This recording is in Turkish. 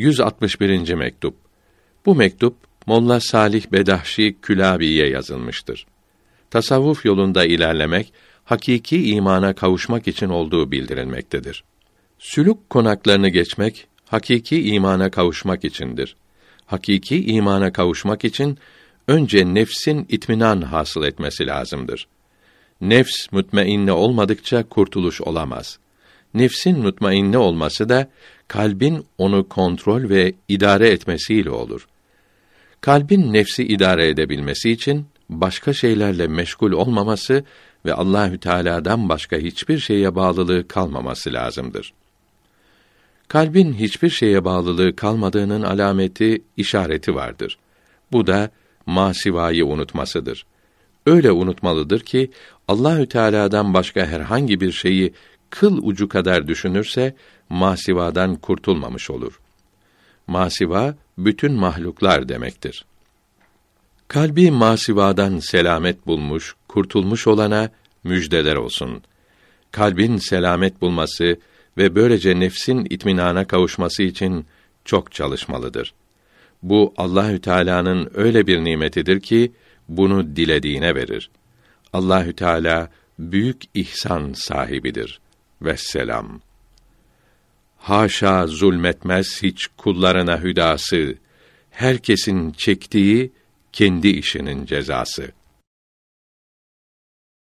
161. mektup. Bu mektup Molla Salih Bedahşi Külabi'ye yazılmıştır. Tasavvuf yolunda ilerlemek hakiki imana kavuşmak için olduğu bildirilmektedir. Sülük konaklarını geçmek hakiki imana kavuşmak içindir. Hakiki imana kavuşmak için önce nefsin itminan hasıl etmesi lazımdır. Nefs mutmainne olmadıkça kurtuluş olamaz. Nefsin mutmainne olması da kalbin onu kontrol ve idare etmesiyle olur. Kalbin nefsi idare edebilmesi için başka şeylerle meşgul olmaması ve Allahü Teala'dan başka hiçbir şeye bağlılığı kalmaması lazımdır. Kalbin hiçbir şeye bağlılığı kalmadığının alameti, işareti vardır. Bu da masivayı unutmasıdır. Öyle unutmalıdır ki Allahü Teala'dan başka herhangi bir şeyi kıl ucu kadar düşünürse masivadan kurtulmamış olur. Masiva bütün mahluklar demektir. Kalbi masivadan selamet bulmuş, kurtulmuş olana müjdeler olsun. Kalbin selamet bulması ve böylece nefsin itminana kavuşması için çok çalışmalıdır. Bu Allahü Teala'nın öyle bir nimetidir ki bunu dilediğine verir. Allahü Teala büyük ihsan sahibidir. Vesselam. Haşa zulmetmez hiç kullarına hüdası. Herkesin çektiği kendi işinin cezası.